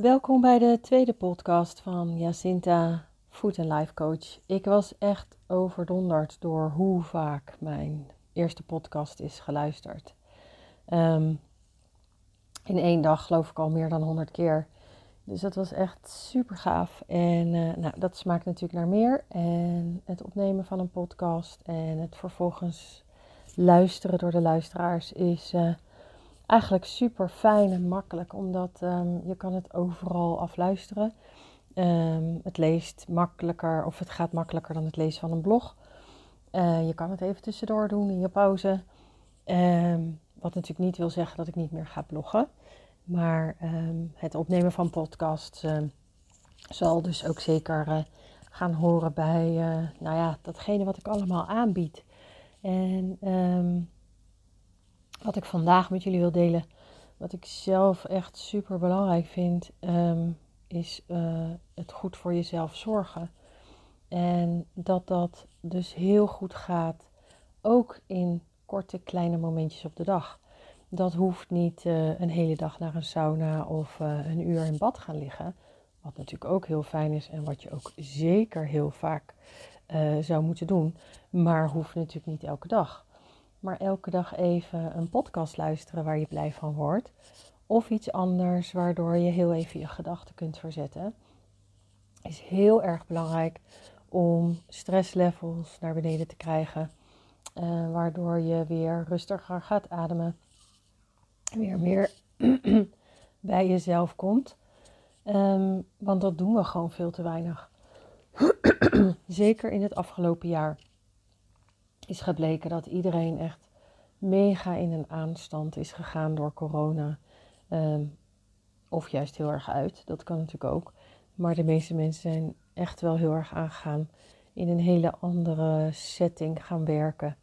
Welkom bij de tweede podcast van Jacinta, Food and Life Coach. Ik was echt overdonderd door hoe vaak mijn eerste podcast is geluisterd. Ehm, in één dag geloof ik al meer dan 100 keer. Dus dat was echt super gaaf. En uh, nou, dat smaakt natuurlijk naar meer. En het opnemen van een podcast en het vervolgens luisteren door de luisteraars is uh, eigenlijk super fijn en makkelijk. Omdat um, je kan het overal afluisteren. Um, het leest makkelijker of het gaat makkelijker dan het lezen van een blog. Uh, je kan het even tussendoor doen in je pauze. Um, wat natuurlijk niet wil zeggen dat ik niet meer ga bloggen. Maar het opnemen van podcasts zal dus ook zeker uh, gaan horen bij uh, nou ja, datgene wat ik allemaal aanbied. En wat ik vandaag met jullie wil delen, wat ik zelf echt super belangrijk vind, um, is het goed voor jezelf zorgen. En dat dat dus heel goed gaat, ook in korte kleine momentjes op de dag. Dat hoeft niet uh, een hele dag naar een sauna of uh, een uur in bad gaan liggen. Wat natuurlijk ook heel fijn is en wat je ook zeker heel vaak zou moeten doen. Maar hoeft natuurlijk niet elke dag. Maar elke dag even een podcast luisteren waar je blij van wordt. Of iets anders waardoor je heel even je gedachten kunt verzetten. Is heel erg belangrijk om stresslevels naar beneden te krijgen. waardoor je weer rustiger gaat ademen weer meer bij jezelf komt. Um, want dat doen we gewoon veel te weinig. Zeker in het afgelopen jaar is gebleken dat iedereen echt mega in een aanstand is gegaan door corona. Um, of juist heel erg uit, dat kan natuurlijk ook. Maar de meeste mensen zijn echt wel heel erg aangegaan in een hele andere setting gaan werken.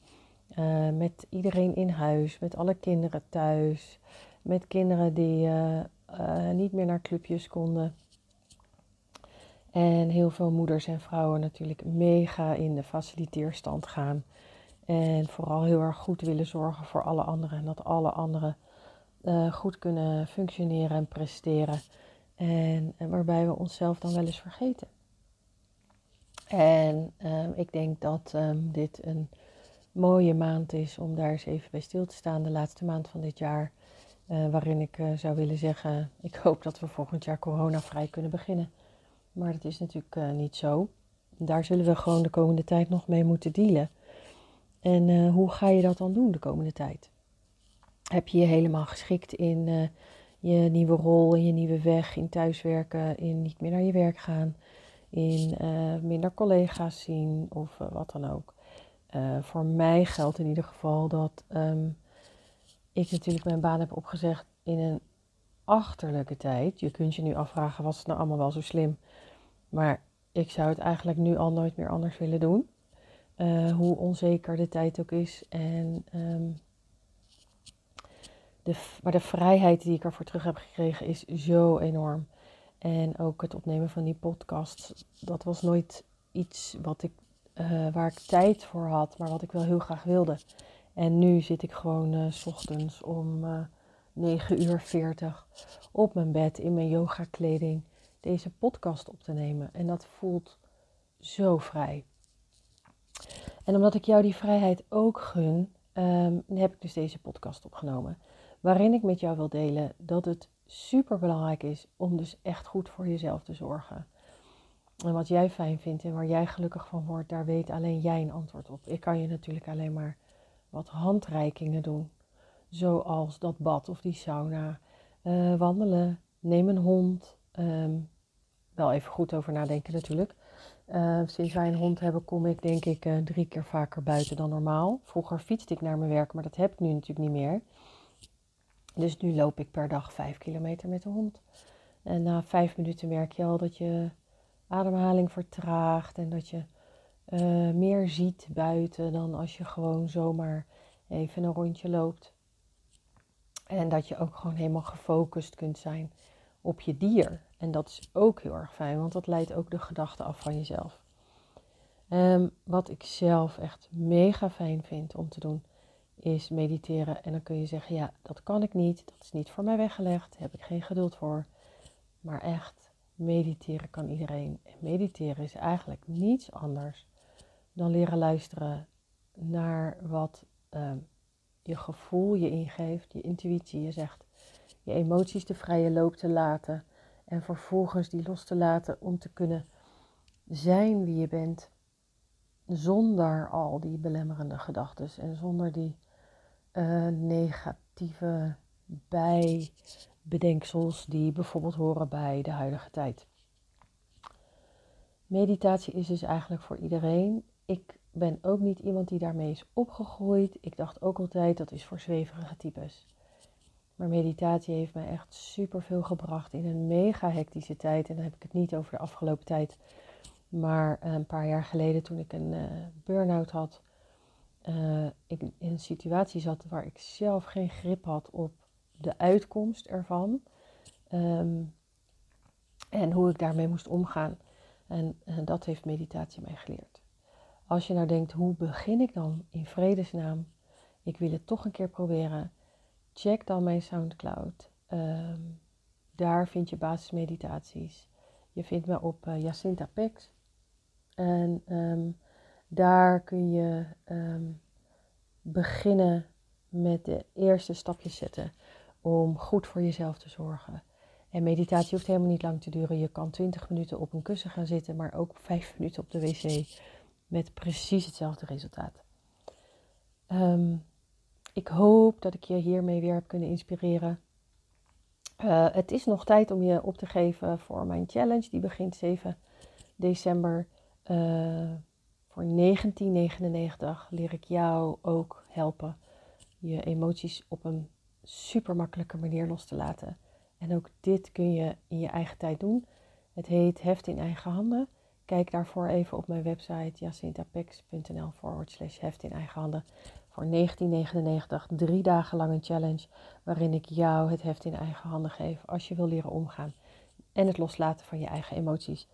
Uh, met iedereen in huis, met alle kinderen thuis, met kinderen die uh, uh, niet meer naar clubjes konden. En heel veel moeders en vrouwen natuurlijk mega in de faciliteerstand gaan. En vooral heel erg goed willen zorgen voor alle anderen. En dat alle anderen goed kunnen functioneren en presteren. En, waarbij we onszelf dan wel eens vergeten. En um, ik denk dat um, dit een mooie maand is om daar eens even bij stil te staan. De laatste maand van dit jaar. Uh, waarin ik uh, zou willen zeggen, ik hoop dat we volgend jaar coronavrij kunnen beginnen. Maar dat is natuurlijk niet zo. Daar zullen we gewoon de komende tijd nog mee moeten dealen. En hoe ga je dat dan doen de komende tijd? Heb je je helemaal geschikt in je nieuwe rol, in je nieuwe weg, in thuiswerken, in niet meer naar je werk gaan, in minder collega's zien of wat dan ook? Voor mij geldt in ieder geval dat um, ik natuurlijk mijn baan heb opgezegd in een achterlijke tijd. Je kunt je nu afvragen, was het nou allemaal wel zo slim? Maar ik zou het eigenlijk nu al nooit meer anders willen doen. Uh, hoe onzeker de tijd ook is. En, um, de, maar de vrijheid die ik ervoor terug heb gekregen is zo enorm. En ook het opnemen van die podcast, dat was nooit iets wat ik uh, waar ik tijd voor had, maar wat ik wel heel graag wilde. En nu zit ik gewoon uh, s ochtends om uh, 9 uur 40 op mijn bed in mijn yoga kleding deze podcast op te nemen. En dat voelt zo vrij. En omdat ik jou die vrijheid ook gun, um, heb ik dus deze podcast opgenomen. Waarin ik met jou wil delen dat het super belangrijk is om dus echt goed voor jezelf te zorgen. En wat jij fijn vindt en waar jij gelukkig van wordt, daar weet alleen jij een antwoord op. Ik kan je natuurlijk alleen maar wat handreikingen doen. Zoals dat bad of die sauna. Uh, wandelen, neem een hond. Um, wel even goed over nadenken natuurlijk. Uh, sinds wij een hond hebben, kom ik denk ik uh, drie keer vaker buiten dan normaal. Vroeger fietste ik naar mijn werk, maar dat heb ik nu natuurlijk niet meer. Dus nu loop ik per dag vijf kilometer met de hond. En na vijf minuten merk je al dat je ademhaling vertraagt en dat je uh, meer ziet buiten dan als je gewoon zomaar even een rondje loopt. En dat je ook gewoon helemaal gefocust kunt zijn op je dier. En dat is ook heel erg fijn, want dat leidt ook de gedachten af van jezelf. Um, wat ik zelf echt mega fijn vind om te doen, is mediteren. En dan kun je zeggen, ja, dat kan ik niet, dat is niet voor mij weggelegd, daar heb ik geen geduld voor. Maar echt, mediteren kan iedereen. En mediteren is eigenlijk niets anders dan leren luisteren naar wat ehm, je gevoel je ingeeft, je intuïtie je zegt, je emoties de vrije loop te laten en vervolgens die los te laten om te kunnen zijn wie je bent zonder al die belemmerende gedachten en zonder die uh, negatieve bijbedenksels die bijvoorbeeld horen bij de huidige tijd. Meditatie is dus eigenlijk voor iedereen. Ik ben ook niet iemand die daarmee is opgegroeid. Ik dacht ook altijd dat is voor zweverige types. Maar meditatie heeft mij echt super veel gebracht in een mega hectische tijd. En dan heb ik het niet over de afgelopen tijd. Maar een paar jaar geleden toen ik een uh, burn-out had. Uh, ik in een situatie zat waar ik zelf geen grip had op de uitkomst ervan. Ehm, en hoe ik daarmee moest omgaan. En, en dat heeft meditatie mij geleerd. Als je nou denkt, hoe begin ik dan in vredesnaam? Ik wil het toch een keer proberen. Check dan mijn SoundCloud. Ehm, daar vind je basismeditaties. Je vindt me op uh, Jacinta Pex. En ehm, daar kun je um, beginnen met de eerste stapjes zetten om goed voor jezelf te zorgen. En meditatie hoeft helemaal niet lang te duren. Je kan 20 minuten op een kussen gaan zitten, maar ook 5 minuten op de wc met precies hetzelfde resultaat. Ik hoop dat ik je hiermee weer heb kunnen inspireren. Uh, het is nog tijd om je op te geven voor mijn challenge. Die begint 7 december. Uh, voor 1999 leer ik jou ook helpen je emoties op een super makkelijke manier los te laten. En ook dit kun je in je eigen tijd doen. Het heet Heft in eigen handen. Kijk daarvoor even op mijn website jacintapex.nl forward slash heft in eigen handen. Voor 1999 drie dagen lang een challenge waarin ik jou het heft in eigen handen geef als je wil leren omgaan. En het loslaten van je eigen emoties.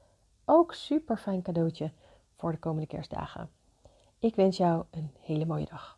Ook super fijn cadeautje voor de komende kerstdagen. Ik wens jou een hele mooie dag.